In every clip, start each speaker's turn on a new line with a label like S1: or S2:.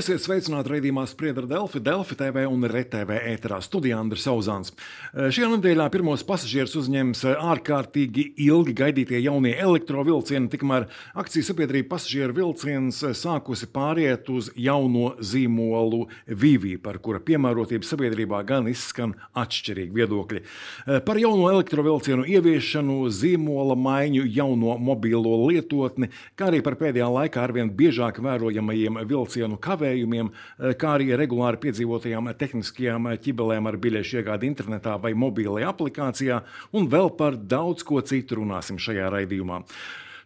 S1: Esiet sveicināti raidījumā Spriedra Delfi, Delfi TV un RTV ēterā studijā Andris Sauzāns. Eh, šajā nedēļā pirmos pasažierus uzņems ārkārtīgi ilgi gaidītie jaunie elektrovilcieni, tikmēr akcijas sabiedrība pasažieru vilciens sākusi pāriet uz jauno zīmolu Vivi, par kura piemērotību sabiedrībā gan izskan atšķirīgi viedokļi. Par jauno elektrovilcienu ieviešanu, zīmola maiņu, jauno mobilo lietotni, kā arī par pēdējā laikā arvien biežāk vērojamajiem vilcienu kavējumiem kavējumiem, eh, kā arī regulāri piedzīvotajām tehniskajām ķibelēm ar biļešu iegādi internetā vai mobilajā aplikācijā, un vēl par daudz ko citu runāsim šajā raidījumā.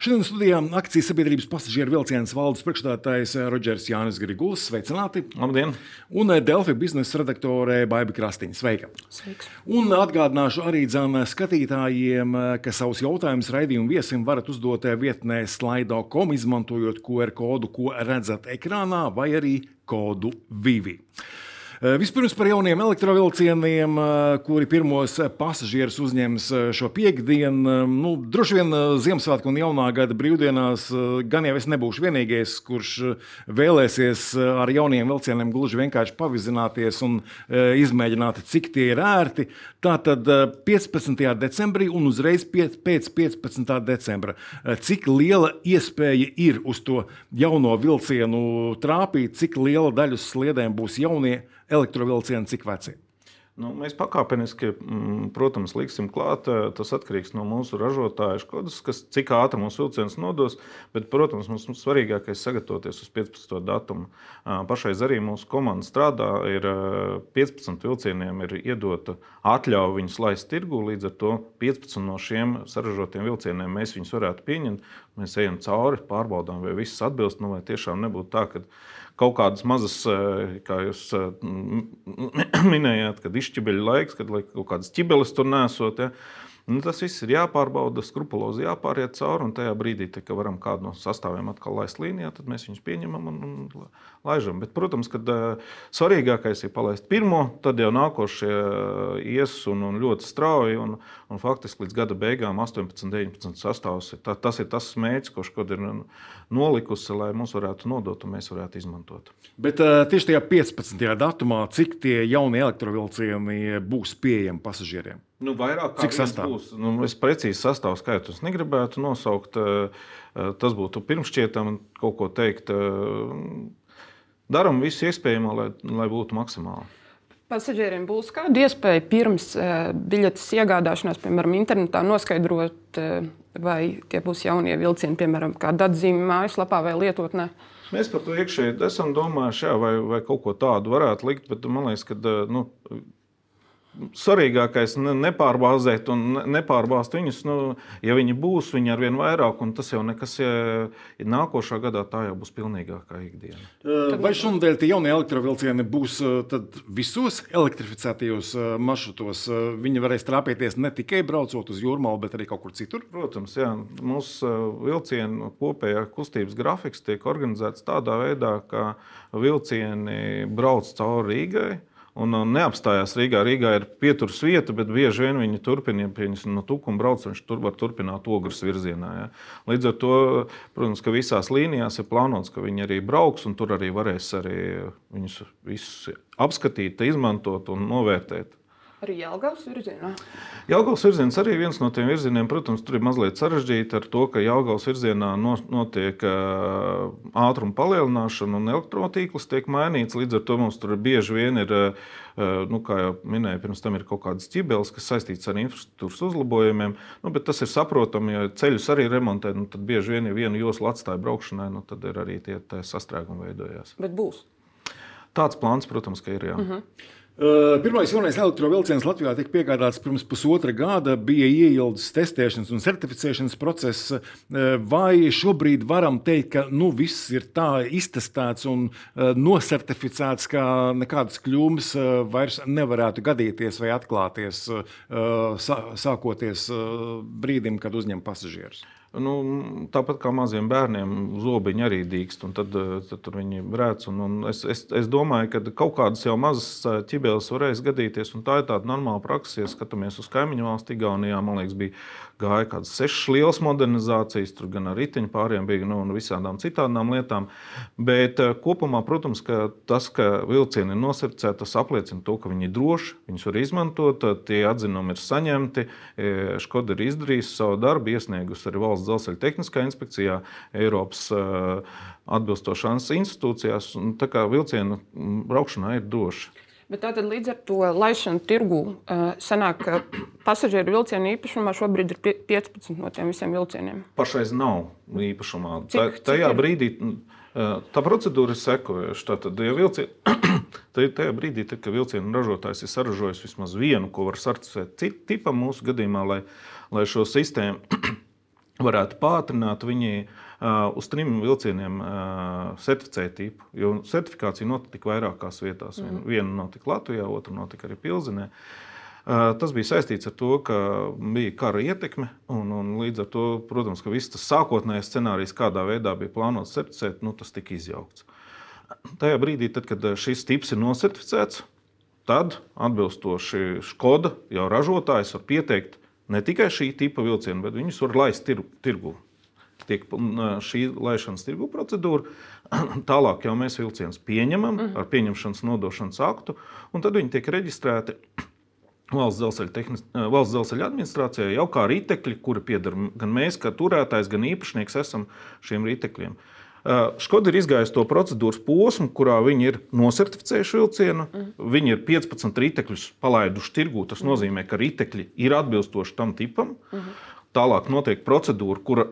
S1: Šodien studijā akcijas sabiedrības pasažieru vilciens valdes priekšstādātājs Rodžers Jānis Griguls. Sveicināti!
S2: Labdien!
S1: Un Delfi biznesa redaktore Baiba Krastiņa. Sveika!
S3: Sveiks.
S1: Un atgādināšu arī dzēm skatītājiem, ka savus jautājumus raidījumu viesim varat uzdot vietnē slaido.com, izmantojot QR kodu, ko redzat ekrānā, vai arī kodu VIVI. Eh, vispirms par jauniem elektrovilcieniem, eh, kuri pirmos pasažierus uzņems eh, šo piekdienu. Nu, droši vien Ziemassvētku un jaunā gada brīvdienās gan jau es nebūšu vienīgais, kurš vēlēsies ar jauniem vilcieniem gluži vienkārši pavizināties un izmēģināt, cik tie ir ērti. Tātad 15. decembrī un uzreiz pēc 15. decembra. Cik liela iespēja ir uz to jauno vilcienu trāpīt, cik liela daļa uz sliedēm būs jaunie elektrovilcieni, cik veci?
S2: Nu, mēs pakāpeniski, mm, protams, liksim klāt. Eh, tas atkarīgs no mūsu ražotāja kodas, kas, cik ātri mūsu vilciens nodos. Bet, protams, mums svarīgākais ir sagatavoties uz 15. datumu. Pašais arī mūsu komanda strādā. Ir 15 vilcieniem ir iedota atļauja viņus laist tirgu. Līdz ar to 15 no šiem saražotiem vilcieniem mēs viņus varētu pieņemt. Mēs ejam cauri, pārbaudām, vai viss atbilst. Nu, vai tiešām nebūtu tā, ka kaut kādas mazas, eh, kā jūs eh, minējāt, kad izšķibeļu laiks, kad kaut kādas ķibeles tur nesot. Ja. Nu, tas viss ir jāpārbauda, skrupulozi jāpāriet cauri. Un tajā brīdī, te, kad varam kādu no sastāviem atkal laist līnijā, tad mēs viņus pieņemam un, un laižam. Bet, protams, ka uh, svarīgākais ir palaist pirmo, tad jau nākošie ies un, un ļoti strauji. Un, un faktiski līdz gada beigām 18, 19 sastāvs ir, tā, tas ir tas mērķis, šodien ir nolikusi, lai mums varētu nodot un mēs varētu izmantot.
S1: Bet uh, tieši tajā 15. datumā, cik tie jaunie elektrovilcieni būs pieejami pasažieriem?
S2: Nu, vairāk Cik sastāvs? Nu, es precīzi sastāvu skaitus negribētu nosaukt. Eh, eh, tas būtu pirmšķietami kaut ko teikt. Eh, Darām visu iespējamo, lai, lai būtu maksimāli.
S3: Pasažieriem būs kāda iespēja pirms biļetes iegādāšanās, piemēram, internetā noskaidrot, vai tie būs jaunie vilcieni, piemēram, kāda atzīme mājaslapā vai lietotnē.
S2: Mēs par to iekšēji esam domājuši, jā, vai, vai kaut ko tādu varētu likt, bet man liekas, ka nu, svarīgākais ir nepārbāzēt un nepārbāzt viņus. Nu, ja viņi būs, viņi ar vien vairāk, un tas jau nekas, ja, ja nākošā gadā tā jau būs pilnīgākā ikdiena.
S1: Vai šonadēļ tie jaunie elektrovilcieni būs visos elektrificētajos maršrutos? Viņi varēs trāpīties ne tikai braucot uz jūrmālu, bet arī kaut kur citur?
S2: Protams, jā. Mūsu vilcienu kopējā kustības grafiks tiek organizēts tādā veidā, ka vilcieni brauc cauri Rīgai un neapstājās Rīgā. Rīgā ir pieturas vieta, bet bieži vien viņi turpina, pieņemsim, no tukuma brauc, viņš tur var turpināt ogres virzienā. Ja. Līdz ar to, protams, ka visās līnijās ir plānots, ka viņi arī brauks, un tur arī varēs arī viņus visus apskatīt, izmantot un novērtēt.
S3: Arī Jālgavas virzienā.
S2: Jālgavas virziens arī viens no tiem virzieniem, protams, tur ir mazliet sarežģīti ar to, ka Jālgavas virzienā notiek ātruma palielināšana un elektrotīkls tiek mainīts. Līdz ar to mums tur bieži vien ir, nu, kā jau minēju, pirms tam ir kaut kādas ķibeles, kas saistītas ar infrastruktūras uzlabojumiem. Nu, bet tas ir saprotami, ja ceļus arī remontē, nu, tad bieži vien, ja vienu joslu atstāja braukšanai, nu, tad ir arī tie sastrēgumi veidojās.
S3: Bet būs.
S2: Tāds plāns, protams, ka ir. Jā. Uh
S3: mhm. -huh.
S1: Pirmais jaunais elektrovilciens Latvijā tika piegādāts pirms pusotra gada, bija ieildes testēšanas un certificēšanas process. Vai šobrīd varam teikt, ka nu, viss ir tā iztestēts un nosertificēts, ka nekādas kļūmes vairs nevarētu gadīties vai atklāties sākoties brīdim, kad uzņem pasažierus?
S2: Nu, tāpat kā maziem bērniem, zobiņi arī dīkst, un tad, eh, tad viņi rēc. Un, un es, es, es domāju, ka kaut kādas jau mazas eh, ķibeles varēs gadīties, un tā ir tāda normāla praksa. Ja skatāmies uz kaimiņu valsts, Igaunijā, man liekas, bija gāja kādas sešas lielas modernizācijas, tur gan ar riteņu pāriem bija nu, un visādām citām lietām. Bet eh, kopumā, protams, ka tas, ka vilcieni ir nosircēti, tas apliecina to, ka viņi ir droši, viņus var izmantot, tie atzinumi ir saņemti, Škoda ir izdarījusi savu darbu, iesniegusi arī valsts dzelzceļa tehniskā inspekcijā, Eiropas atbilstošās institūcijās. Tā kā vilcienu braukšanā ir droši.
S3: Bet tātad līdz ar to laišanu tirgu sanāk, ka pasažieru vilcienu īpašumā šobrīd ir 15 no tiem visiem vilcieniem.
S2: Pašreiz nav īpašumā. Cik, tā, tajā cik brīdī tā procedūra ir sekojoša. Tātad, ja vilcien, tajā brīdī, tad, kad vilcienu ražotājs ir saražojis vismaz vienu, ko var certificēt tipam mūsu gadījumā, lai, lai šo sistēmu varētu pātrināt, viņi uh, uz trim vilcieniem uh, certificēja tipu. Jo certifikācija notika vairākās vietās. Mm. Viena notika Latvijā, otra notika arī Pilsenē. Uh, tas bija saistīts ar to, ka bija kara ietekme, un, un līdz ar to, protams, ka viss tas sākotnējais scenārijs, kādā veidā bija plānots certificēt, nu, tas tika izjaukts. Tajā brīdī, tad, kad šis tips ir nosertificēts, tad atbilstoši Skoda jau ražotājs var pieteikt ne tikai šī tipa vilcienu, bet viņus var laist tir, tirgu. Tiek šī laišanas tirgu procedūra. Tālāk jau mēs vilcienus pieņemam mhm. ar pieņemšanas nodošanas aktu, un tad viņi tiek reģistrēti valsts dzelzceļa, valsts dzelzceļa administrācijā jau kā ritekļi, kuri pieder gan mēs, kā turētājs, gan īpašnieks, esam šiem ritekļiem. Uh, Škoda ir izgājusi to procedūras posmu, kurā viņi ir nosertificējuši vilcienu. Mm. Viņi ir 15 ritekļus palaiduši tirgū. Tas mm. nozīmē, ka ritekļi ir atbilstoši tam tipam. Mm. Tālāk notiek procedūra, kura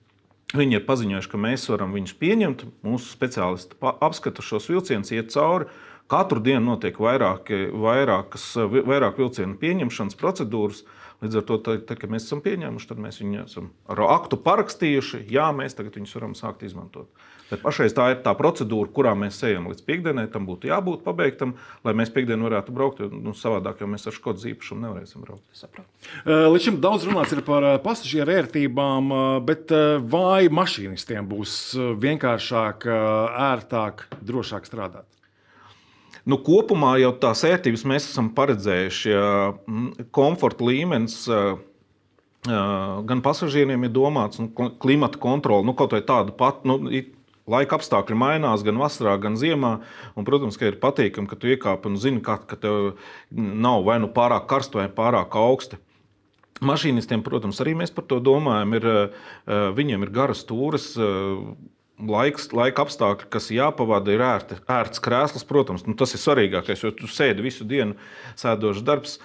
S2: viņi ir paziņojuši, ka mēs varam viņus pieņemt. Mūsu speciālisti apskata šos vilcienus, iet cauri. Katru dienu notiek vairāki, vairākas, vairāk vilcienu pieņemšanas procedūras. Uh, Līdz ar to, tad, kad mēs esam pieņēmuši, tad mēs viņu esam ar aktu parakstījuši. Jā, mēs tagad viņus varam sākt izmantot. Bet pašreiz tā ir tā procedūra, kurā mēs ejam līdz piekdienai. Tam būtu jābūt pabeigtam, lai mēs piekdienu varētu braukt. Jo, nu, savādāk jau mēs ar škodas īpašumu nevarēsim braukt.
S1: Līdz šim daudz runāts par pasažieru ērtībām, bet vai mašīnistiem būs vienkāršāk, ērtāk, drošāk strādāt?
S2: Nu, kopumā jau tās ērtības mēs esam paredzējuši. Ja komforta līmenis gan pasažieriem ir domāts, nu, klimata kontrole, nu, kaut vai tāda pati. Nu, Laika apstākļi mainās gan vasarā, gan ziemā. Un, protams, ka ir patīkami, ka tu iekāp un zini, ka, ka tev nav vai nu pārāk karsts vai pārāk augsti. Mašīnistiem, protams, arī mēs par to domājam. Ir, viņiem ir garas stūres, laiks, laika apstākļi, kas jāpavada, ir ērti, ērts krēsls. Protams, nu, tas ir svarīgākais, jo tu sēdi visu dienu, sēdošs darbs.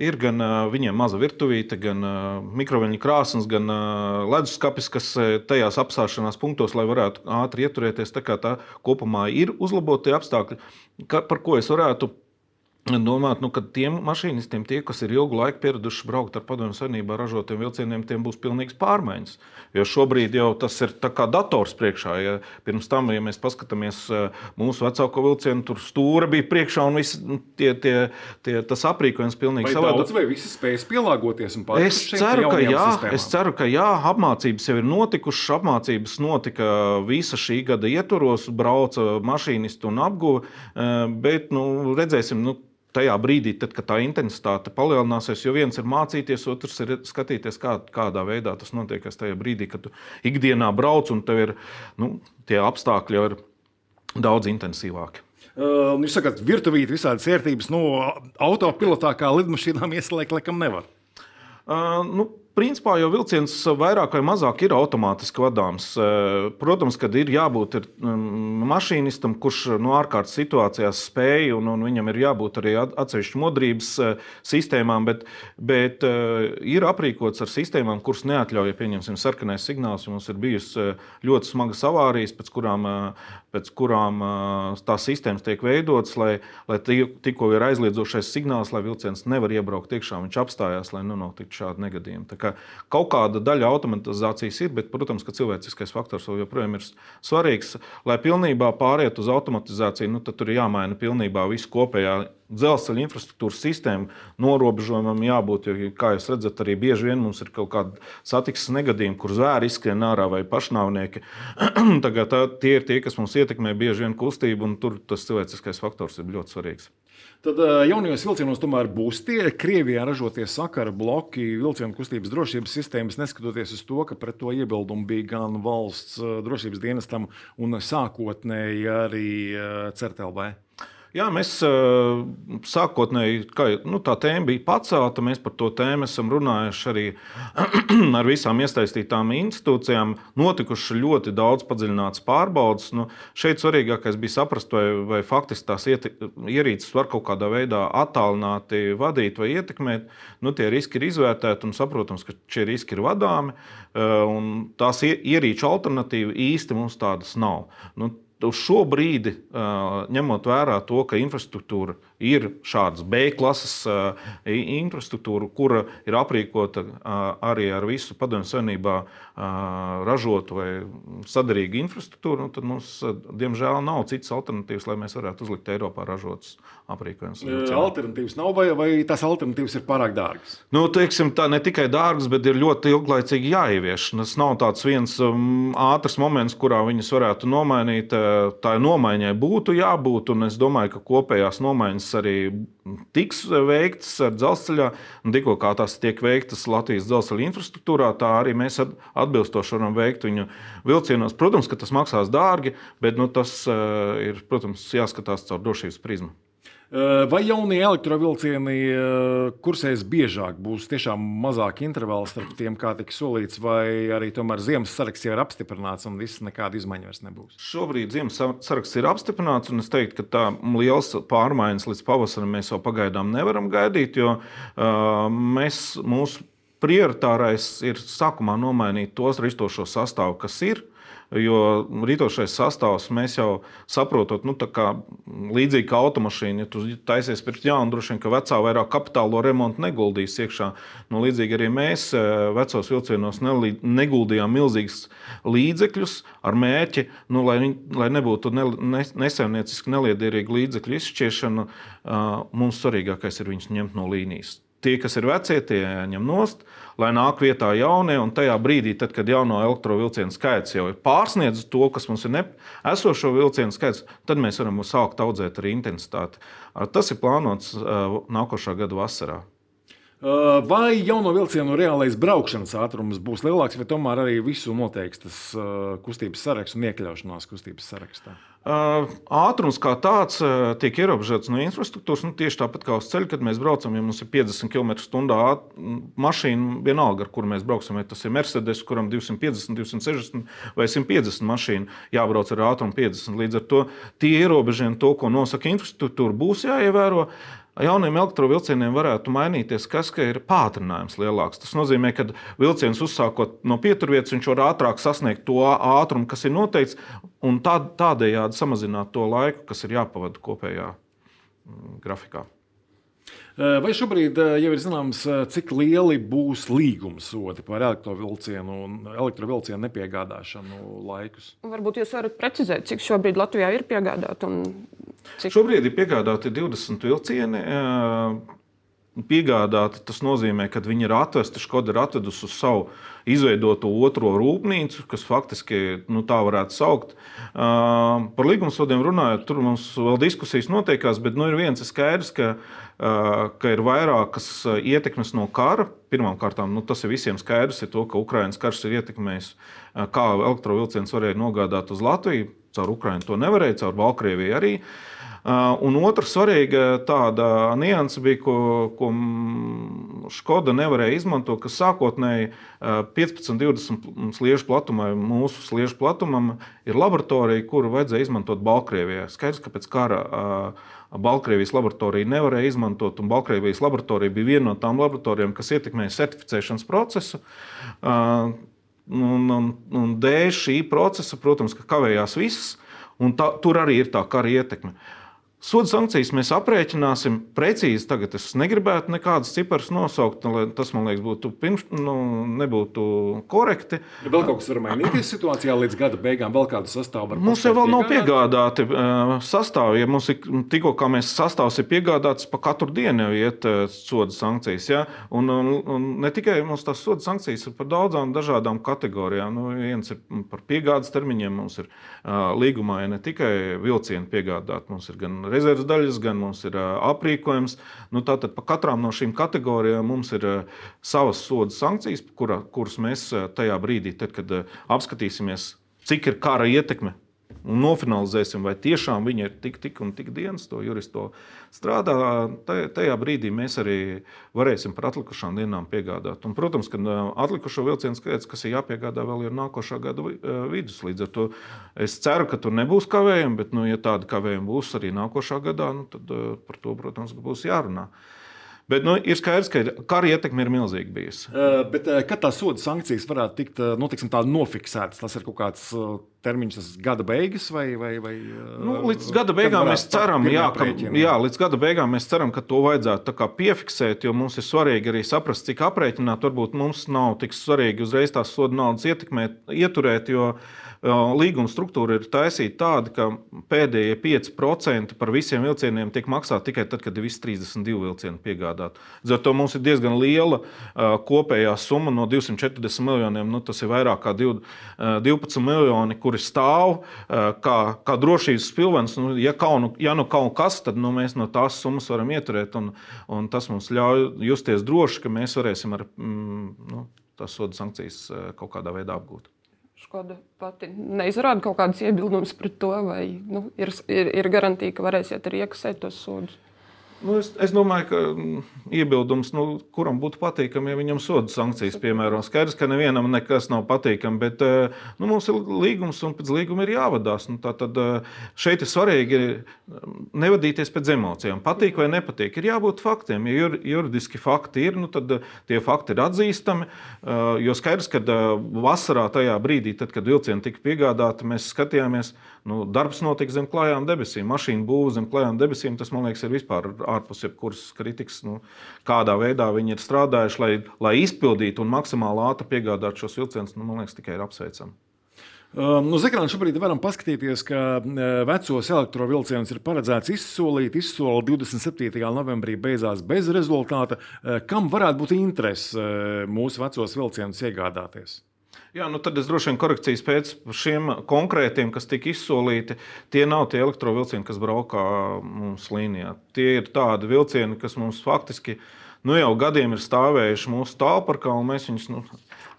S2: Ir gan uh, viņiem maza virtuvīte, gan uh, mikroviļņu krāsnes, gan uh, leduskapis, kas tajās apstāšanās punktos, lai varētu ātri ieturēties. Tā kā tā kopumā ir uzlabotie apstākļi, ka, par ko es varētu domāt, nu, ka tiem mašīnistiem, tie, kas ir ilgu laiku pieraduši braukt ar padomju savienībā ražotiem vilcieniem, tiem būs pilnīgs pārmaiņas. Jo šobrīd jau tas ir kā dators priekšā. Ja pirms tam, ja mēs paskatāmies eh, mūsu vecāko vilcienu, tur stūra bija priekšā un viss, nu, tie, tie, tie, tas aprīkojums pilnīgi
S1: savādāk. Vai visi spējas pielāgoties un
S2: es ceru, ka jā, sistēmām? es ceru, ka jā, apmācības jau ir notikušas. Apmācības notika visa šī gada ietvaros, brauca mašīnisti un apguva, eh, bet nu, redzēsim. Nu, tajā brīdī, tad, kad tā intensitāte palielināsies, jo viens ir mācīties, otrs ir skatīties, kā, kādā veidā tas notiek. Tajā brīdī, kad tu ikdienā brauc un tev ir nu, tie apstākļi ir daudz intensīvāki.
S1: Uh, jūs sakat, virtuvīte, visādas vērtības, nu, autopilotā kā lidmašīnām ieslēgt, laikam nevar.
S2: Uh, nu, Principā jau vilciens vairāk vai mazāk ir automātiski vadāms. Eh, protams, kad ir jābūt ir mašīnistam, kurš no nu, ārkārtas situācijās spēj, un, un viņam ir jābūt arī atsevišķu modrības eh, sistēmām, bet, bet eh, ir aprīkots ar sistēmām, kuras neatļauj, pieņemsim, sarkanais signāls. Mums ir bijusi ļoti smagas avārijas, pēc kurām, pēc kurām tās sistēmas tiek veidotas, lai, lai tikko ir aizliedzošais signāls, lai vilciens nevar iebraukt iekšā, viņš apstājās, lai nenotiktu šādi negadījumi ka kaut kāda daļa automatizācijas ir, bet, protams, ka cilvēciskais faktors joprojām ir svarīgs. Lai pilnībā pāriet uz automatizāciju, nu, tad tur ir jāmaina pilnībā visu kopējā dzelzceļa infrastruktūras sistēmu norobežojumam jābūt. Jo, kā jūs redzat, arī bieži vien mums ir kaut kāda satiksmes negadījuma, kur zvēri izskrien ārā vai pašnāvnieki. Tagad tā, tie ir tie, kas mums ietekmē bieži vien kustību, un tur tas cilvēciskais faktors ir ļoti svarīgs.
S1: Tad jaunajos vilcienos tomēr būs tie Krievijā ražotie sakara bloki, vilcienu kustības drošības sistēmas, neskatoties uz to, ka pret to iebildumu bija gan valsts drošības dienestam un sākotnēji arī CERTLV.
S2: Jā, mēs sākotnēji, kā nu, tā tēma bija pacelta, mēs par to tēmu esam runājuši arī ar visām iesaistītām institūcijām. Notikuši ļoti daudz padziļināts pārbaudas. Nu, šeit svarīgākais bija saprast, vai, vai faktiski tās ierīces var kaut kādā veidā attālināti vadīt vai ietekmēt. Nu, tie riski ir izvērtēti un saprotams, ka šie riski ir vadāmi. Tās ierīču alternatīva īsti mums tādas nav. Nu, uz šo brīdi, ņemot vērā to, ka infrastruktūra ir šādas B klases infrastruktūra, kura ir aprīkota arī ar visu Padomju Savienībā ražotu vai sadarīgu infrastruktūru, nu, tad mums, diemžēl, nav citas alternatīvas, lai mēs varētu uzlikt Eiropā ražotus aprīkojumus.
S1: Alternatīvas nav, vai, vai tās alternatīvas ir pārāk dārgas?
S2: Nu, teiksim, tā ne tikai dārgas, bet ir ļoti ilglaicīgi jāievieš. Tas nav tāds viens um, ātrs moments, kurā viņas varētu nomainīt. Tā nomaiņai būtu jābūt, un es domāju, ka kopējās nomaiņas arī tiks veiktas ar dzelzceļā. Tikko kā tās tiek veiktas Latvijas dzelzceļa infrastruktūrā, tā arī mēs atbilstoši varam veikt viņu vilcienos. Protams, ka tas maksās dārgi, bet nu, tas eh, ir protams, jāskatās caur drošības prizmu.
S1: Vai jaunie elektrovielcieni kursēs biežāk, būs tiešām mazāk intervāli starp tiem, kā tika solīts, vai arī tomēr ziemas saraksts jau ir apstiprināts un viss nekāda izmaiņa vairs nebūs?
S2: Šobrīd ziemas saraksts ir apstiprināts, un es teiktu, ka tā liels pārmaiņas līdz pavasarim mēs jau pagaidām nevaram gaidīt, jo uh, mēs, mūsu prioritārais ir sākumā nomainīt tos ristošo sastāvu, kas ir. Jo rītošais sastāvs mēs jau saprotam, nu, kā līdzīgi kā automašīna. Ja tu taisies pirkt jaunu, droši vien, ka vecā vairāk kapitālo remontu neguldīs iekšā. Nu, līdzīgi arī mēs e, vecos vilcienos neguldījām milzīgus līdzekļus ar mērķi, nu, lai, lai nebūtu ne, ne, nesaimnieciski neliederīga līdzekļu izšķiešana. Mums svarīgākais ir viņus ņemt no līnijas. Tie, kas ir vecie, tie ņem nost, lai nāk vietā jaunie. Un tajā brīdī, tad, kad jauno elektrovielcienu skaits jau ir pārsniedzis to, kas mums ir esošo vilcienu skaits, tad mēs varam sākt audzēt arī intensitāti. Tas ir plānots nākošā gada vasarā.
S1: Vai jauno vilcienu reālais braukšanas ātrums būs lielāks, vai tomēr arī visu noteiks tas kustības saraksts un iekļaušanās kustības sarakstā?
S2: Ātrums kā tāds tiek ierobežots no infrastruktūras. Nu, tieši tāpat kā uz ceļa, kad mēs braucam, ja mums ir 50 km/h mašīna, vienalga, ar kuru mēs brauksim, vai tas ir Mercedes, kuram 250, 260 vai 150 mašīna, jābrauc ar ātrumu 50. Līdz ar to tie ierobežojumi, to, ko nosaka infrastruktūra, būs jāievēro jauniem elektrovielcieniem varētu mainīties, kas ka ir pātrinājums lielāks. Tas nozīmē, ka vilciens uzsākot no pieturvietas, viņš var ātrāk sasniegt to ātrumu, kas ir noteikts, un tā, tādējādi samazināt to laiku, kas ir jāpavada kopējā mm, grafikā.
S1: Vai šobrīd jau ir zināms, cik lieli būs līguma sodi par elektrovilcienu un elektrovilcienu nepiegādāšanu laikus?
S3: Varbūt jūs varat precizēt, cik šobrīd Latvijā ir piegādāti un
S2: Cik? Šobrīd ir piegādāti 20 vilcieni. Piegādāti tas nozīmē, ka viņi ir atvesti, Škoda ir atvedusi uz savu izveidoto otro rūpnīcu, kas faktiski nu, tā varētu saukt. Uh, par līgumsodiem runājot, tur mums vēl diskusijas notiekās, bet nu, ir viens skaidrs, ka, uh, ka ir vairākas ietekmes no kara. Pirmkārt, nu, tas ir visiem skaidrs, ir to, ka Ukraiņas karš ir ietekmējis, kā elektrovielciens varēja nogādāt uz Latviju. Caur Ukraiņu to nevarēja, caur Baltkrieviju arī. Uh, un otra svarīga tāda nianse bija, ko, ko Skoda nevarēja izmantot, ka sākotnēji 15-20 uh, sliežu platumai, mūsu sliežu platumam, ir laboratorija, kuru vajadzēja izmantot Baltkrievijā. Skaidrs, ka pēc kara uh, Baltkrievijas laboratorija nevarēja izmantot, un Baltkrievijas laboratorija bija viena no tām laboratorijām, kas ietekmēja certificēšanas procesu. Un, un, un dēļ šī procesa, protams, ka kavējās viss, un tā, tur arī ir tā kara ietekme. Uh, Soda sankcijas mēs aprēķināsim precīzi. Tagad es negribētu nekādas cipras nosaukt, lai tas man liekas būtu pirms, nu, nebūtu korekti.
S1: Ja vēl kaut kas var mainīties situācijā līdz gada beigām, vēl kādu sastāvu var
S2: Mums jau vēl nav piegādāti sastāvi. Ja mums ir tikko kā mēs sastāvs ir piegādāts, pa katru dienu jau iet soda sankcijas. Ja? Un, un, un ne tikai mums tās soda sankcijas ir par daudzām dažādām kategorijām. Nu, viens ir par piegādes termiņiem, mums ir līgumā ja ne tikai vilcieni piegādāt, mums ir gan rezerves daļas, gan mums ir aprīkojums. Nu, tātad par katrām no šīm kategorijām mums ir savas soda sankcijas, kura, kuras mēs tajā brīdī, tad, kad apskatīsimies, cik ir kara ietekme un nofinalizēsim, vai tiešām viņi ir tik, tik un tik dienas, to juristu strādā. Tajā brīdī mēs arī varēsim par atlikušām dienām piegādāt. Un, protams, ka atlikušo vilcienu skaits, kas ir jāpiegādā vēl ir nākošā gada vidus. Līdz ar to es ceru, ka tur nebūs kavējumi, bet, nu, ja tādi kavējumi būs arī nākošā gadā, nu, tad par to, protams, būs jārunā. Bet nu, ir skaidrs, ka kara ietekme ir milzīga bijusi.
S1: Uh, bet, uh, kad tās soda sankcijas varētu tikt nu, tiksim, nofiksētas, tas ir kaut kāds uh, termiņš, tas gada beigas vai. vai, vai
S2: nu, līdz gada beigām mēs ceram, jā, ka, jā, līdz gada beigām mēs ceram, ka to vajadzētu piefiksēt, jo mums ir svarīgi arī saprast, cik aprēķināt. Varbūt mums nav tik svarīgi uzreiz tās soda naudas ietekmēt, ieturēt. Jo, uh, līguma struktūra ir taisīta tāda, ka pēdējie 5% par visiem vilcieniem tiek maksāti tikai tad, kad ir visi 32 vilcieni piegādāti. Līdz ar to mums ir diezgan liela kopējā summa no 240 miljoniem. Nu, tas ir vairāk kā 12 miljoni, kuri stāv kā, kā drošības pilvens. Nu, ja, kaunu, ja nu kaut kas, tad nu, mēs no tās summas varam ieturēt, un, un tas mums ļauj justies droši, ka mēs varēsim ar mm, nu, tās soda sankcijas kaut kādā veidā apgūt.
S3: Škoda pati neizrāda kaut kādas iebildumus pret to, vai nu, ir, ir, ir garantīva, ka varēsiet arī iekasēt tos sodus.
S2: Nu, es, es domāju, ka mm, iebildums, nu, kuram būtu patīkami, ja viņam soda sankcijas piemēro. Skaidrs, ka nevienam nekas nav patīkami, bet eh, nu, mums ir līgums un pēc līguma ir jāvadās. Nu, tad eh, šeit ir svarīgi mm, nevadīties pēc emocijām. Patīk vai nepatīk, ir jābūt faktiem. Ja juridiski fakti ir, nu, tad eh, tie fakti ir atzīstami. Jo skaidrs, ka vasarā tajā brīdī, tad, kad vilcieni tika piegādāti, mēs skatījāmies, nu, darbs notika zem klājām debesīm, mašīna būvniecība zem klājām debesīm. Tas man liekas, ir vispār ārpus jebkuras kritikas, nu, kādā veidā viņi ir strādājuši, lai, lai izpildītu un maksimāli ātri piegādātu šos vilcienus, nu, man liekas, tikai ir apsveicami.
S1: Um, uz ekrāna šobrīd varam paskatīties, ka uh, vecos elektrovielcienus ir paredzēts izsolīt. Izsole 27. novembrī beidzās bez rezultāta. Uh, kam varētu būt interese uh, mūsu vecos vilcienus iegādāties?
S2: Jā, nu tad es droši vien korekcijas pēc šiem konkrētiem, kas tika izsolīti, tie nav tie elektrovielcieni, kas braukā mums līnijā. Tie ir tādi vilcieni, kas mums faktiski nu, jau gadiem ir stāvējuši mūsu tālparkā, un mēs viņus. Nu,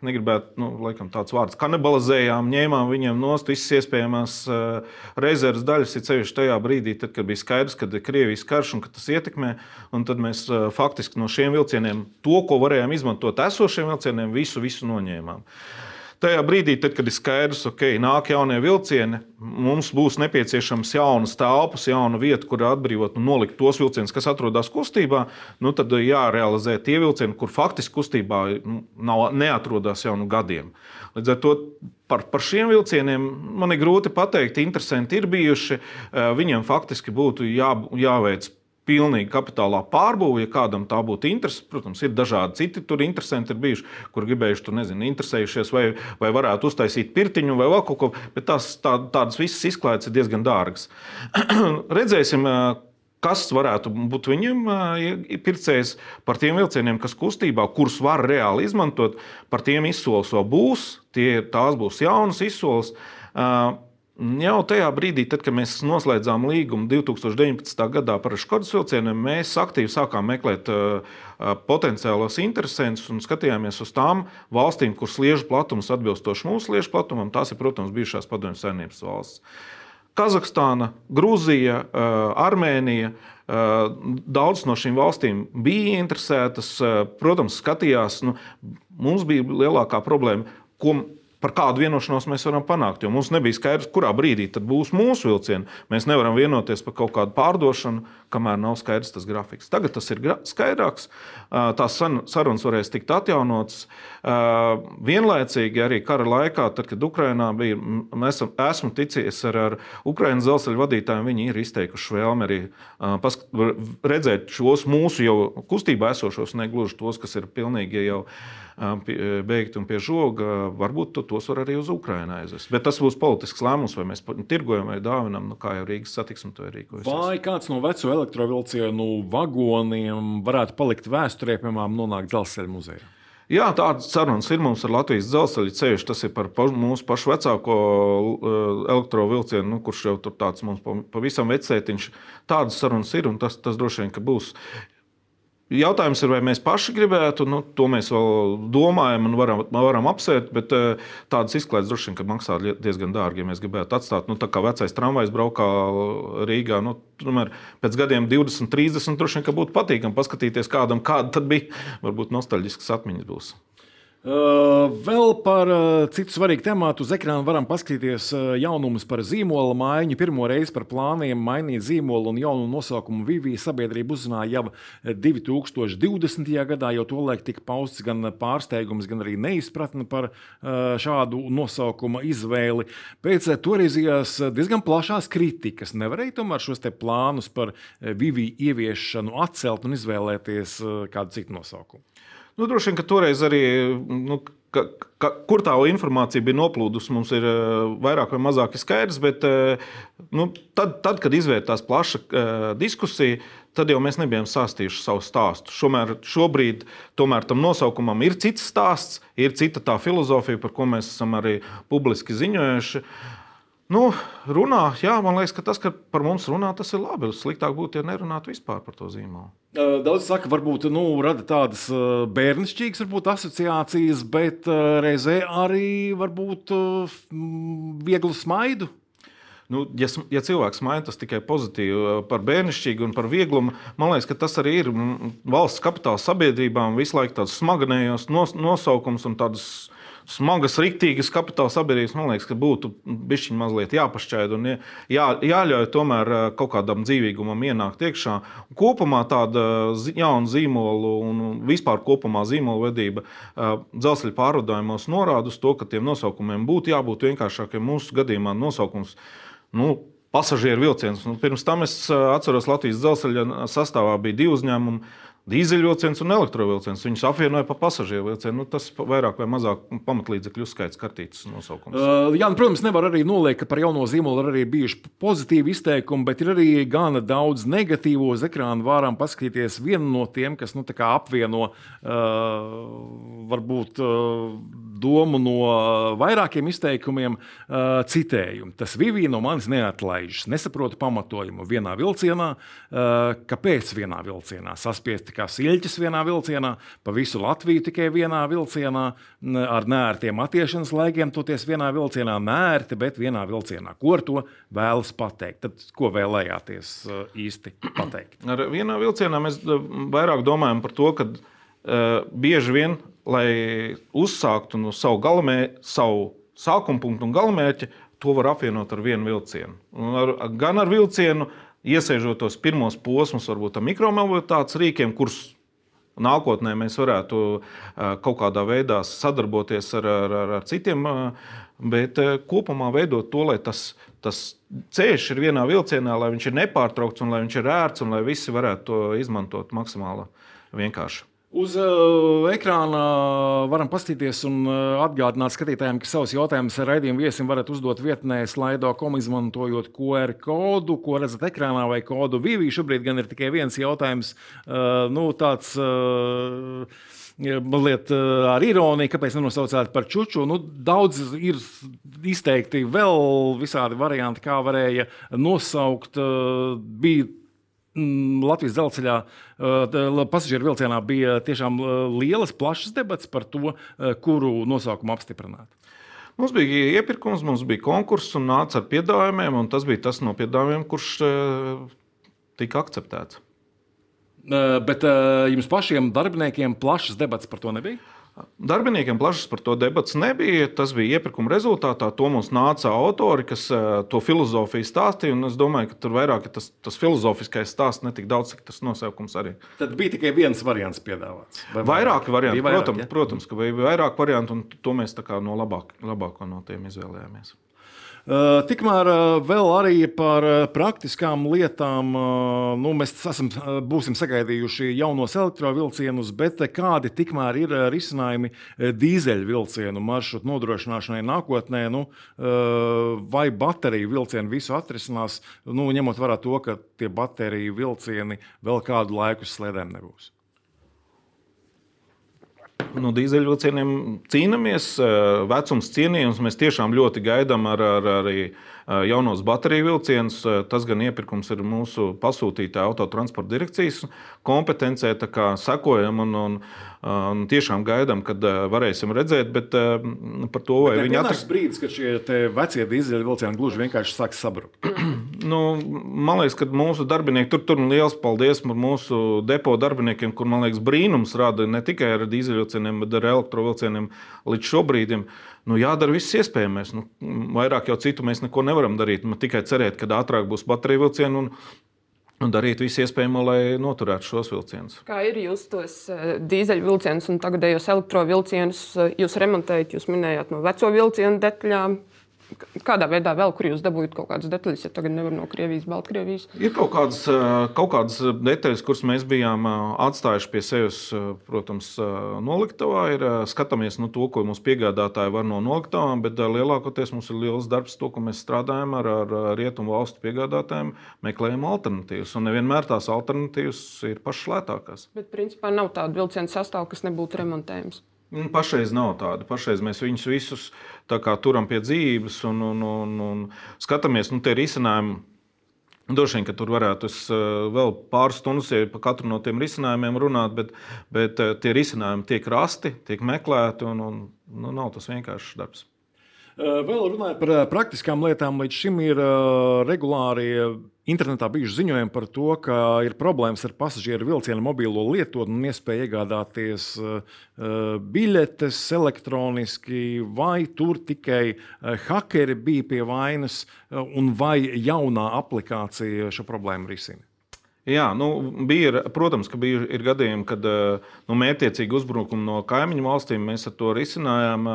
S2: negribētu, nu, laikam, tāds vārds, kanibalizējām, ņēmām viņiem nost visas iespējamās uh, rezerves daļas, ir ceļš tajā brīdī, tad, kad bija skaidrs, ka ir Krievijas karš un ka tas ietekmē. Tad mēs uh, faktiski no šiem vilcieniem to, ko varējām izmantot esošiem vilcieniem, visu, visu noņēmām. Uh, Tajā brīdī, tad, kad ir skaidrs, ka okay, nāk jaunie vilcieni, mums būs nepieciešams jaunas telpas, jauna vieta, kur atbrīvot un nolikt tos vilcienus, kas atrodas kustībā. Nu, tad jārealizē tie vilcieni, kur faktiski kustībā nu, nav, neatrodas jau nu gadiem. Līdz ar to par, par šiem vilcieniem man ir grūti pateikt. Interesanti ir bijuši. Eh, viņiem faktiski būtu jā, jāveic pilnīgi kapitālā pārbūve, ja kādam tā būtu interese. Protams, ir dažādi citi tur interesanti bijuši, kur gribējuši tur, nezinu, interesējušies, vai, vai varētu uztaisīt pirtiņu vai vēl kaut ko, bet tās, tā, tādas visas izklaides ir diezgan dārgas. Redzēsim, kas varētu būt viņiem pircējs par tiem vilcieniem, kas kustībā, kurus var reāli izmantot, par tiem izsoles vēl būs, tie, tās būs jaunas izsoles. Jau tajā brīdī, tad, kad mēs noslēdzām līgumu 2019. gadā par Škodas vilcieniem, mēs aktīvi sākām meklēt uh, potenciālos interesantus un skatījāmies uz tām valstīm, kuras sliežu platums atbilstoši mūsu sliežu platumam. Tās ir, protams, bijušās padomju saimnības valsts. Kazahstāna, Grūzija, uh, Armēnija. Uh, daudz no šīm valstīm bija interesētas. Protams, skatījās, nu, mums bija lielākā problēma, ko par kādu vienošanos mēs varam panākt. Jo mums nebija skaidrs, kurā brīdī būs mūsu vilcieni. Mēs nevaram vienoties par kaut kādu pārdošanu, kamēr nav skaidrs tas grafiks. Tagad tas ir skaidrāks, tās sarunas varēs tikt atjaunotas. Vienlaicīgi arī kara laikā, tad, kad Ukrainā bija, mēs esmu ticies ar, ar Ukraiņas dzelzceļa vadītājiem, viņi ir izteikuši vēlmi arī paskat, redzēt šos mūsu jau kustībā esošos, ne gluži tos, kas ir pilnīgi jau beigti un pie žoga, varbūt tos var arī uz Ukrajinu aizvest. Bet tas būs politisks lēmums, vai mēs tirgojam vai dāvinam, nu, kā jau Rīgas satiksme to ir rīkojusies.
S1: Vai kāds no veco elektrovilcienu vagoniem varētu palikt vēsturē, piemēram, nonākt dzelzceļa muzejā?
S2: Jā, tādas sarunas ir mums ar Latvijas dzelzceļa ceļu. Tas ir par mūsu pašu vecāko elektrovilcienu, nu, kurš jau tur tāds mums pavisam vecētiņš. Tādas sarunas ir un tas, tas droši vien būs. Jautājums ir, vai mēs paši gribētu, nu, to mēs vēl domājam un varam, varam apsvērt, bet eh, tādas izklaides droši vien maksā diezgan dārgi, ja mēs gribētu atstāt. Nu, tā kā vecais tramvajs braukā Rīgā, nu, tomēr pēc gadiem 20, 30 droši vien būtu patīkami paskatīties, kādam kāda tad bija. Varbūt nostalģiskas atmiņas būs.
S1: Uh, vēl par uh, citu svarīgu tematu uz ekrāna varam paskatīties uh, jaunumus par zīmola maiņu. Pirmo reizi par plāniem mainīt zīmolu un jaunu nosaukumu Vivija sabiedrība uzzināja jau 2020. gadā, jo tolaik tika pausts gan pārsteigums, gan arī neizpratne par šādu nosaukuma izvēli. Pēc toreizējās diezgan plašās kritikas nevarēja tomēr šos plānus par Viviju ieviešanu atcelt un izvēlēties kādu citu nosaukumu.
S2: Nu, droši vien, ka toreiz arī. Nu, Ka, ka, kur tā informācija bija noplūdusi, mums ir uh, vairāk vai mazāk skaidrs. Bet uh, nu, tad, tad, kad izvērtās plaša uh, diskusija, tad jau mēs nebijām stāstījuši savu stāstu. Šomēr, šobrīd tomēr tam nosaukumam ir cits stāsts, ir cita tā filozofija, par ko mēs esam arī publiski ziņojuši. Uh, Nu, runā, jā, man liekas, ka tas, ka par mums runā, tas ir labi. Sliktāk būtu, ja nerunātu vispār par to zīmolu.
S1: Daudz saka, varbūt nu, rada tādas bērnišķīgas varbūt, asociācijas, bet reizē arī varbūt vieglu smaidu.
S2: Nu, ja, ja cilvēks maina tas tikai pozitīvi par bērnišķīgu un par vieglumu, man liekas, ka tas arī ir valsts kapitāla sabiedrībām visu laiku tāds smagnējos nos, nosaukums un tādas smagas, riktīgas kapitāla sabiedrības, man liekas, ka būtu bišķiņ mazliet jāpašķaida un jā, jāļauj tomēr eh, kaut kādam dzīvīgumam ienākt iekšā. Kopumā tāda jauna zīmola un vispār kopumā zīmola vedība eh, dzelzceļa pārvadājumos norāda uz to, ka tiem nosaukumiem būtu jābūt vienkāršākiem. Mūsu gadījumā nosaukums. Nu, pasažieru vilciens. Nu, pirms tam es eh, atceros, Latvijas dzelzceļa sastāvā bija divi uzņēmumi dīzeļvilciens un elektrovilciens. Viņus apvienoja pa pasažieru vilcienu. Nu, tas vairāk vai mazāk pamatlīdzekļu skaits kartītes nosaukums.
S1: Uh, jā, nu, protams, nevar arī noliekt, ka par jauno zīmolu ir arī bijuši pozitīvi izteikumi, bet ir arī gana daudz negatīvo uz ekrāna. Varam paskatīties vienu no tiem, kas nu, apvieno uh, varbūt uh, domu no vairākiem izteikumiem, uh, citējumu. Tas Vivija no manis neatlaižas. Nesaprotu pamatojumu vienā vilcienā. Uh, kāpēc vienā vilcienā saspiesti kā silķis vienā vilcienā, pa visu Latviju tikai vienā vilcienā, ar nērtiem attiešanas laikiem, toties vienā vilcienā, nērti, bet vienā vilcienā. Ko ar to vēlas pateikt? Tad, ko vēlējāties uh, īsti pateikt?
S2: Ar vienā vilcienā mēs vairāk domājam par to, ka uh, bieži vien lai uzsāktu no savu, galamē, savu sākuma punktu un galamērķi, to var apvienot ar vienu vilcienu. Un ar, gan ar vilcienu, iesēžot tos pirmos posmus, varbūt ar mikromobilitātes rīkiem, kurus nākotnē mēs varētu kaut kādā veidā sadarboties ar, ar, ar, ar citiem, bet kopumā veidot to, lai tas, tas ceļš ir vienā vilcienā, lai viņš ir nepārtraukts un lai viņš ir ērts un lai visi varētu to izmantot maksimāli vienkārši.
S1: Uz uh, ekrāna varam paskatīties un uh, atgādināt skatītājiem, ka savus jautājumus raidījuma viesim varat uzdot vietnē, slaido.com, izmantojot QR kodu, ko redzat ekrānā, vai kodu Vivī. Šobrīd gan ir tikai viens jautājums, uh, nu, tāds. Uh, Mazliet ar ironiju, kāpēc nenosaucāt par čuču. Nu, daudz ir izteikti vēl visādi varianti, kā varēja nosaukt. Bija Latvijas dzelzceļā uh, pasažieru vilcienā bija tiešām uh, lielas, plašas debats par to, uh, kuru nosaukumu apstiprināt.
S2: Mums bija iepirkums, mums bija konkurss un nāca ar piedāvājumiem, un tas bija tas no piedāvājumiem, kurš tika akceptēts.
S1: Bet jums pašiem darbiniekiem plašas debats par to nebija?
S2: Darbiniekiem plašas par to debats nebija. Tas bija iepirkuma rezultātā. To mums nāca autori, kas to filozofiju stāstīja. Es domāju, ka tur vairāk ir tas, tas filozofiskais stāsts, ne tik daudz, cik tas nosaukums arī.
S1: Tad bija tikai viens variants piedāvāts.
S2: Vairāki varianti. Vairāk, protams, ja? protams, ka bija vairāk variantu, un to mēs no labāk, labāko no tiem izvēlējāmies.
S1: Uh, tikmēr uh, vēl arī par uh, praktiskām lietām nu, mēs esam, būsim sagaidījuši jaunos elektrovielcienus, bet kādi tikmēr ir risinājumi dīzeļvilcienu maršrutu nodrošināšanai nākotnē? Nu, vai bateriju vilcieni visu atrisinās, nu, ņemot vērā to, ka tie bateriju vilcieni vēl kādu laiku slēdēm nebūs?
S2: No dīzeļvilcieniem cīnāmies. Eh, vecums cienījums mēs tiešām ļoti gaidām ar, ar, arī jaunos bateriju vilcienus. Eh, tas gan iepirkums ir mūsu pasūtītāja autotransporta direkcijas kompetencē, tā kā sekojam un, un, un tiešām gaidām, kad varēsim redzēt. Bet par to,
S1: vai viņi atrast brīdis, kad šie vecie dīzeļvilcieni gluži vienkārši sāk sabrukt.
S2: nu, man liekas, ka mūsu darbinieki tur tur liels paldies mūsu depo darbiniekiem, kur man liekas brīnums rada ne tikai ar dīzeļvilcienu vilcieniem, bet ar elektrovilcieniem līdz šobrīd. Nu, jādara viss iespējamais. Nu, vairāk jau citu mēs neko nevaram darīt. Man tikai cerēt, ka ātrāk būs bateriju vilcieni un, un darīt visu iespējamo, lai noturētu šos vilcienus.
S3: Kā ir jūs tos uh, dīzeļvilcienus un tagadējos elektrovilcienus, uh, jūs remontējat, jūs minējāt no veco vilcienu detaļām, Kādā veidā vēl, kur jūs dabūjāt kaut kādas detaļas, ja tagad nevar no Krievijas, Baltkrievijas?
S2: Ir kaut kādas, kaut kādas detaļas, kuras mēs bijām atstājuši pie sevis, protams, noliktavā. Ir skatāmies no to, ko mūsu piegādātāji var no noliktavām, bet lielākoties mums ir liels darbs, to, ko mēs strādājam ar, ar rietumu valstu piegādātājiem, meklējam alternatīvas. Un nevienmēr tās alternatīvas ir pašas lētākās.
S3: Bet principā nav tāda vilciena sastāvā, kas nebūtu remontējams.
S2: Nu, pašreiz nav tāda. Pašreiz mēs viņus visus turam pie dzīves un, un, un, un skatāmies, nu, tie risinājumi. Droši vien, ka tur varētu es, vēl pāris stundas ja par katru no tiem risinājumiem runāt, bet, bet tie risinājumi tiek rasti, tiek meklēti un, un nu, nav tas vienkāršs darbs.
S1: Vēl runājot par praktiskām lietām, līdz šim ir regulāri internetā bijuši ziņojumi par to, ka ir problēmas ar pasažieru vilcienu mobilo lietotni un iespēju iegādāties biļetes elektroniski, vai tur tikai hakeri bija pie vainas, un vai jaunā aplikācija šo problēmu risina.
S2: Jā, nu, bija, protams, ka bija gadījumi, kad nu, mērķiecīgi uzbrukumi no kaimiņu valstīm mēs ar to risinājām.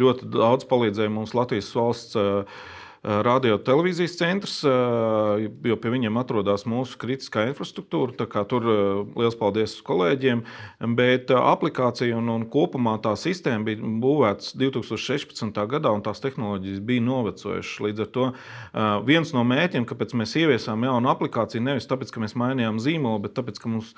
S2: Ļoti daudz palīdzēja mums Latvijas valsts Eh, radio televīzijas centrs, eh, jo pie viņiem atrodas mūsu kritiskā infrastruktūra. Tur eh, liels paldies kolēģiem. Bet aplikācija un, un kopumā tā sistēma bija būvēta 2016. gadā, un tās tehnoloģijas bija novecojušas. Līdz ar to viens no mērķiem, kāpēc mēs ieviesām jaunu aplikāciju, nevis tāpēc, ka mēs mainījām zīmolu, bet tāpēc, ka mums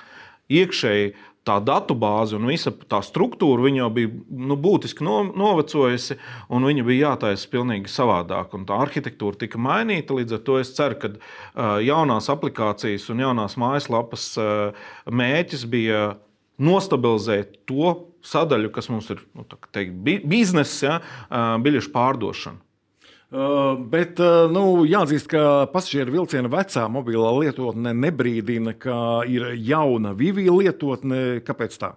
S2: iekšēji tā datu bāze un visa tā struktūra jau bija nu, būtiski no, novecojusi, un viņa bija jātaisa pilnīgi savādāk. Tā arhitektūra tika mainīta. Līdz ar to es ceru, ka uh, jaunās aplikācijas un jaunās mājaslapas uh, mēķis bija nostabilizēt to sadaļu, kas mums ir nu, teikt, biznesa, ja, biļešu pārdošana.
S1: Uh, bet uh, nu, jāatzīst, ka pasažieru vilciena vecā mobilā lietotne nebrīdina, ka ir jauna Vivija lietotne. Kāpēc tā?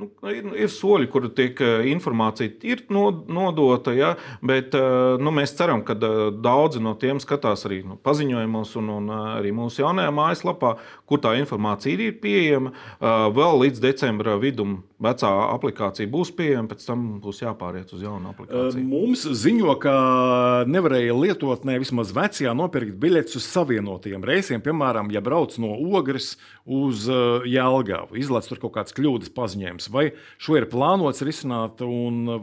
S2: Nu, ir, ir soļi, kur tiek eh, informācija ir nodota, ja, bet eh, nu, mēs ceram, ka eh, daudzi no tiem skatās arī nu, paziņojumos un, un arī mūsu jaunajā mājaslapā, kur tā informācija ir pieejama. Vēl līdz decembra vidum vecā aplikācija būs pieejama, pēc tam būs jāpāriet uz jaunu aplikāciju.
S1: Mums ziņo, ka nevarēja lietotnē vismaz vecajā nopirkt biļetes uz savienotiem reisiem, piemēram, ja brauc no Ogres uz Jēlgavu. Izlaiž tur kaut kāds kļūdas paziņojums Vai šo ir plānots risināt,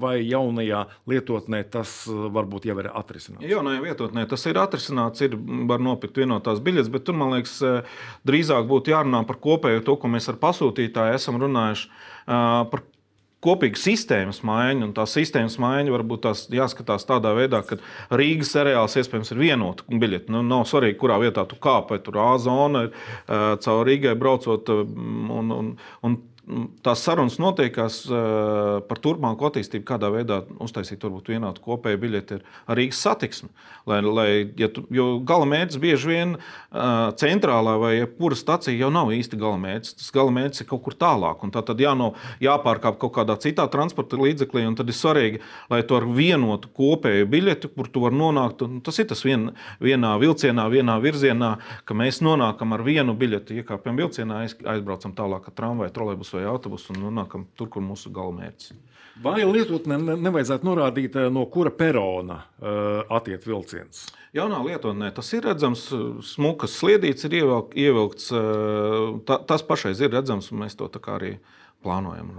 S1: vai jaunajā lietotnē tas uh, varbūt jau ir atrisināts?
S2: Jaunajā lietotnē tas ir atrisināts, ir var nopirkt vienotās biļetes, bet tur man liekas, uh, drīzāk būtu jārunā par kopējo to, ko mēs ar pasūtītāju esam runājuši. Uh, par kopīga sistēmas maiņa, un tā sistēmas maiņa varbūt tās jāskatās tādā veidā, ka Rīgas areāls iespējams ir vienota biļete. Nu, nav svarīgi, kurā vietā tu kāp, vai tur A zona ir caur Rīgai braucot. Un, un, un tās sarunas notiekās par turpmāku attīstību, kādā veidā uztaisīt varbūt vienādu kopēju biļeti ar Rīgas satiksmi. Lai, lai, ja tu, jo gala mērķis bieži vien centrālā vai jebkura stacija jau nav īsti gala mērķis. Tas gala mērķis ir kaut kur tālāk. Tā tad jāno, jāpārkāp kaut kādā citā transporta līdzeklī. Tad ir svarīgi, lai tu ar vienotu kopēju biļeti, kur tu vari nonākt, tas ir tas vien, vienā vilcienā, vienā virzienā, ka mēs nonākam ar vienu biļeti, iekāpjam vilcienā, aizbraucam tālāk ar tramvaju, trolēbusu vai autobusu un nonākam tur, kur mūsu galamērķis.
S1: Vai lietotnē nevajadzētu norādīt, eh, no kura perona uh, attiek vilciens?
S2: Jaunā lietotnē tas ir redzams, smukas sliedīts ir ievilkts. Uh, ta, tas pašais ir redzams, un mēs to arī plānojam.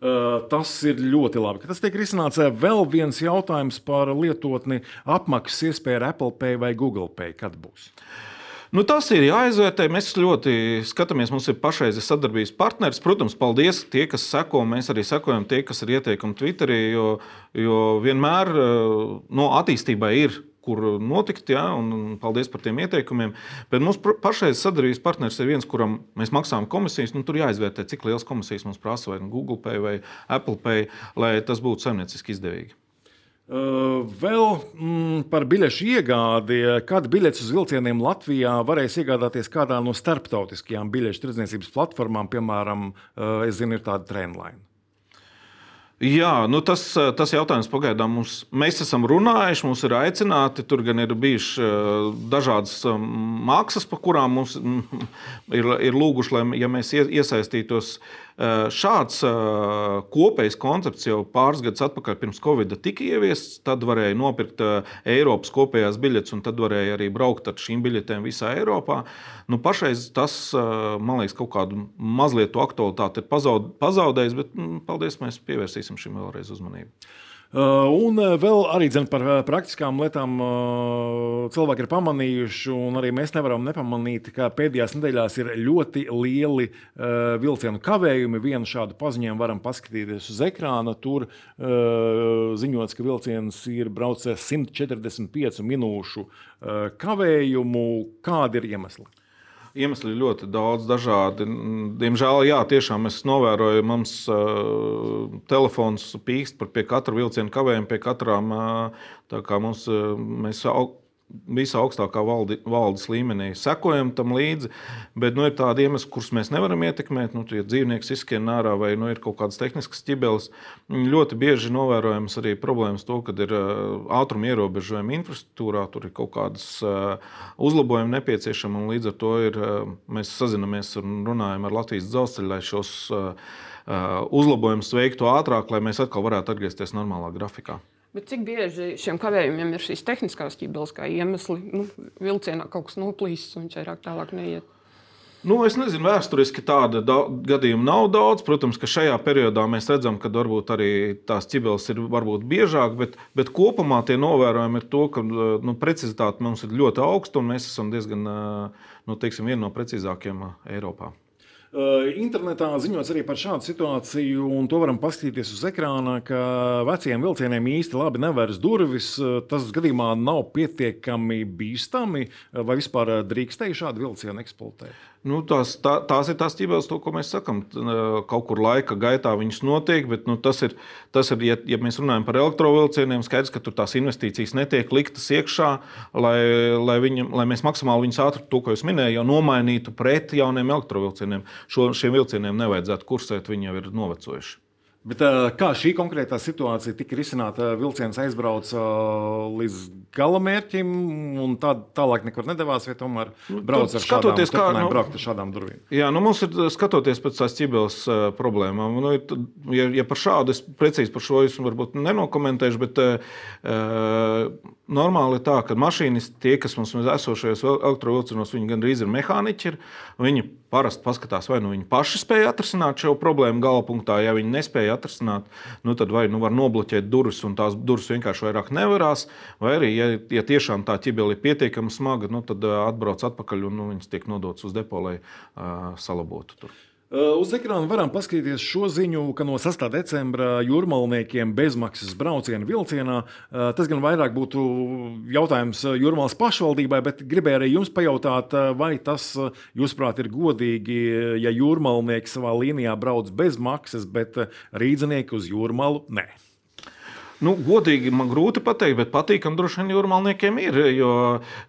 S1: Uh, tas ir ļoti labi. Tas tiek risināts. Vēl viens jautājums par lietotni apmaksas iespēju ar Apple Pay vai Google Pay. Kad būs? Uh,
S2: Nu, tas ir jāizvērtē. Mēs ļoti skatāmies, mums ir pašreizējais sadarbības partneris. Protams, paldies tie, kas seko. Mēs arī sekojam tie, kas ir ieteikumi Twitterī, jo, jo vienmēr no attīstībai ir kur notikt, ja, un paldies par tiem ieteikumiem. Bet mums pašais sadarbības partneris ir viens, kuram mēs maksājam komisijas. Nu, tur jāizvērtē, cik liels komisijas mums prasa, vai Google Pay vai Apple Pay, lai tas būtu saimnieciski izdevīgi.
S1: Vēl mm, par biļešu iegādi. Kad biļetes uz vilcieniem Latvijā varēs iegādāties kādā no starptautiskajām biļešu tirdzniecības platformām, piemēram, es zinu, ir tāda Trainline.
S2: Jā, nu tas, tas jautājums pagaidām mums, mēs esam runājuši, mums ir aicināti. Tur gan ir bijušas dažādas maksas, par kurām mums ir, ir lūguši, lai ja mēs iesaistītos Eh, šāds eh, kopējs koncepts jau pāris gadus atpakaļ, pirms Covid tika ieviests. Tad varēja nopirkt eh, Eiropas kopējās biļetes, un tad varēja arī braukt ar šīm biļetēm visā Eiropā. Nu, pašreiz tas, man liekas, kaut kādu mazliet aktualitāti ir pazaudējis, bet mm, paldies, mēs pievērsīsim šim vēlreiz uzmanību.
S1: Uh, un uh, vēl arī dzen, par uh, praktiskām lietām cilvēki ir pamanījuši, un arī mēs nevaram nepamanīt, ka pēdējās nedēļās ir ļoti lieli vilcienu kavējumi. Vienu šādu paziņojumu varam paskatīties uz ekrāna. Tur ziņots, ka vilciens ir braucis 145 minūšu kavējumu. Kādi ir iemesli?
S2: Iemesli ļoti daudz, dažādi. Diemžēl, jā, tiešām es novēroju, mums uh, telefons pīkst par pie katra vilciena kavējumu, pie katrām. Uh, tā kā mums, uh, mēs visā augstākā valdi, valdes līmenī sekojam tam līdzi. Bet nu, ir tādi iemesli, kurus mēs nevaram ietekmēt. Nu, ja dzīvnieks izskrien ārā vai nu, ir kaut kādas tehniskas ķibeles, ļoti bieži novērojams arī problēmas to, ka ir ātruma ierobežojumi infrastruktūrā, tur ir kaut kādas uzlabojumi nepieciešami. Līdz ar to ir, mēs sazinamies un runājam ar Latvijas dzelzceļu, lai šos uzlabojumus veiktu ātrāk, lai mēs atkal varētu atgriezties normālā grafikā.
S3: Bet cik bieži šiem kavējumiem ir šīs tehniskās ķībeles kā iemesli? Nu, vilcienā kaut kas noplīsis un viņš vairāk tālāk neiet.
S2: Nu, es nezinu, vēsturiski tāda gadījuma nav daudz. Protams, ka šajā periodā mēs redzam, ka varbūt arī tās ķibeles ir biežāk, bet, bet kopumā tie novērojumi ir to, ka nu, precizitāte mums ir ļoti augsta un mēs esam diezgan nu, teiksim, viena no precīzākajām Eiropā.
S1: Internetā ziņots arī par šādu situāciju, un to varam paskatīties uz ekrāna, ka veciem vilcieniem īsti labi nevērs durvis. Tas gadījumā nav pietiekami bīstami, vai vispār drīkstēji šādu vilcienu eksploatēt?
S2: Nu, tās, tā, tās ir tās ķībeles, to, ko mēs sakām. Kaut kur laika gaitā viņas notiek, bet nu, tas ir, tas ir ja, ja mēs runājam par elektrovilcieniem, skaidrs, ka tur tās investīcijas netiek liktas iekšā, lai, lai, viņam, lai mēs maksimāli viņus ātri, to, ko jūs minējāt, jau nomainītu pret jauniem elektrovilcieniem. Šo, šiem vilcieniem nevajadzētu kursēt, viņi jau ir novecojuši.
S1: Bet, kā šī konkrētā situācija tika risināta? Vilciens aizbrauca līdz galamērķim, un tā, tālāk nekur nedavās, vai tomēr nu, brauc ar šādām, kā, nu, braukt ar šādām durvīm.
S2: Jā, nu mums ir skatoties pēc tās ķibeles uh, problēmām. Nu, ja, ja par šādu es precīzi par šo es varbūt nenokomentēšu, bet uh, normāli ir tā, ka mašīnisti, tie, kas mums ir esošajos elektrovilcienos, viņi gandrīz ir mehāniķi. Ir, viņi parasti paskatās, vai nu viņi paši spēja atrisināt šo problēmu gala punktā. Ja viņi nespēja atrisināt, nu tad vai nu var nobloķēt durvis, un tās durvis vienkārši vairāk nevarās. Vai arī, ja, ja tiešām tā ķibele ir pietiekami smaga, nu, tad atbrauc atpakaļ un nu, viņas tiek nodotas uz depo, lai uh, salabotu. Tur.
S1: Uz ekrāna varam paskatīties šo ziņu, ka no 6. decembra jūrmalniekiem bezmaksas brauciena vilcienā. Tas gan vairāk būtu jautājums jūrmālas pašvaldībai, bet gribēju arī jums pajautāt, vai tas, jūsuprāt, ir godīgi, ja jūrmalnieki savā līnijā brauc bez maksas, bet rīdzinieki uz jūrmalu nē.
S2: Nu, godīgi man grūti pateikt, bet patīkami droši vien jūrmālniekiem ir. Jo,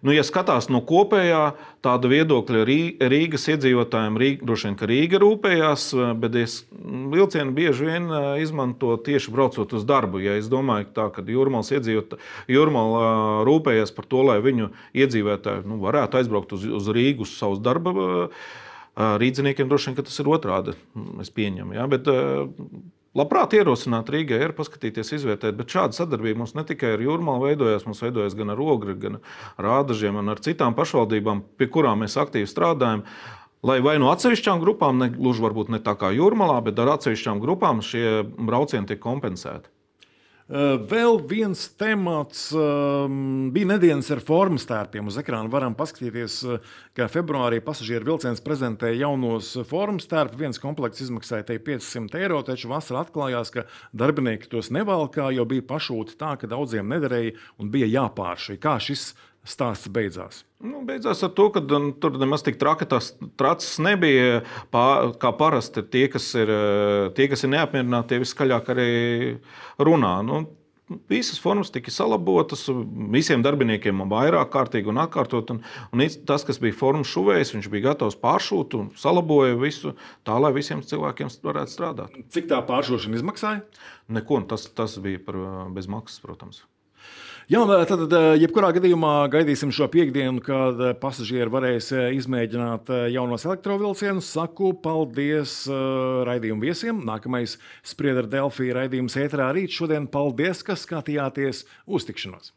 S2: nu, ja skatās no kopējā tāda viedokļa, Rīgas iedzīvotājiem Rīga, droši vien, ka Rīga rūpējās, bet es vilcienu bieži vien izmanto tieši braucot uz darbu. Ja es domāju, tā, ka jūrmāls iedzīvotāji jūrmāla eh, rūpējās par to, lai viņu iedzīvotāji nu, varētu aizbraukt uz, uz Rīgu uz savus darba. Rīdziniekiem droši vien tas ir otrādi. Es pieņemu. Ja? Bet, Labprāt ierosināt Rīgai, ir paskatīties, izvērtēt, bet šāda sadarbība mums ne tikai ar jūrmālu veidojas, mums veidojas gan ar ogri, gan ar ādažiem un ar citām pašvaldībām, pie kurām mēs aktīvi strādājam. Lai vai no atsevišķām grupām, ne gluži varbūt ne tā kā jūrmalā, bet ar atsevišķām grupām šie braucieni tiek kompensēti.
S1: Eh, vēl viens temats ehm, bija nedēļas ar formas tērpiem. Uz ekrāna varam paskatīties, eh, ka februārī pasažieru vilciens prezentēja jaunos formas tērpus. Viens komplekts izmaksāja 500 eiro, taču vasarā atklājās, ka darbinieki tos nevalkā, jo bija pašūti tā, ka daudziem nederēja un bija jāpāršķir. Kā šis stāsts beidzās?
S2: Nu, beidzās ar to, ka um, tur nemaz tik traki tas tracis nebija. Pā, kā parasti tie, kas ir, uh, tie, kas ir neapmierināti, tie viskaļāk arī runā. Nu, Visas formas tika salabotas, visiem darbiniekiem vairāk kārtīgi un atkārtot. Un, un tas, kas bija formas šuvējs, viņš bija gatavs pāršūt un salaboja visu tā, lai visiem cilvēkiem varētu strādāt.
S1: Cik tā pāršūšana izmaksāja?
S2: Neko, tas, tas bija par, bez maksas, protams.
S1: Jā, tad, jebkurā gadījumā gaidīsim šo piekdienu, kad pasažieri varēs izmēģināt jaunos elektrovielcienus. Saku paldies raidījumu viesiem. Nākamais spriedra Delfija raidījums ētrā rīt. Šodien paldies, ka skatījāties uz tikšanos!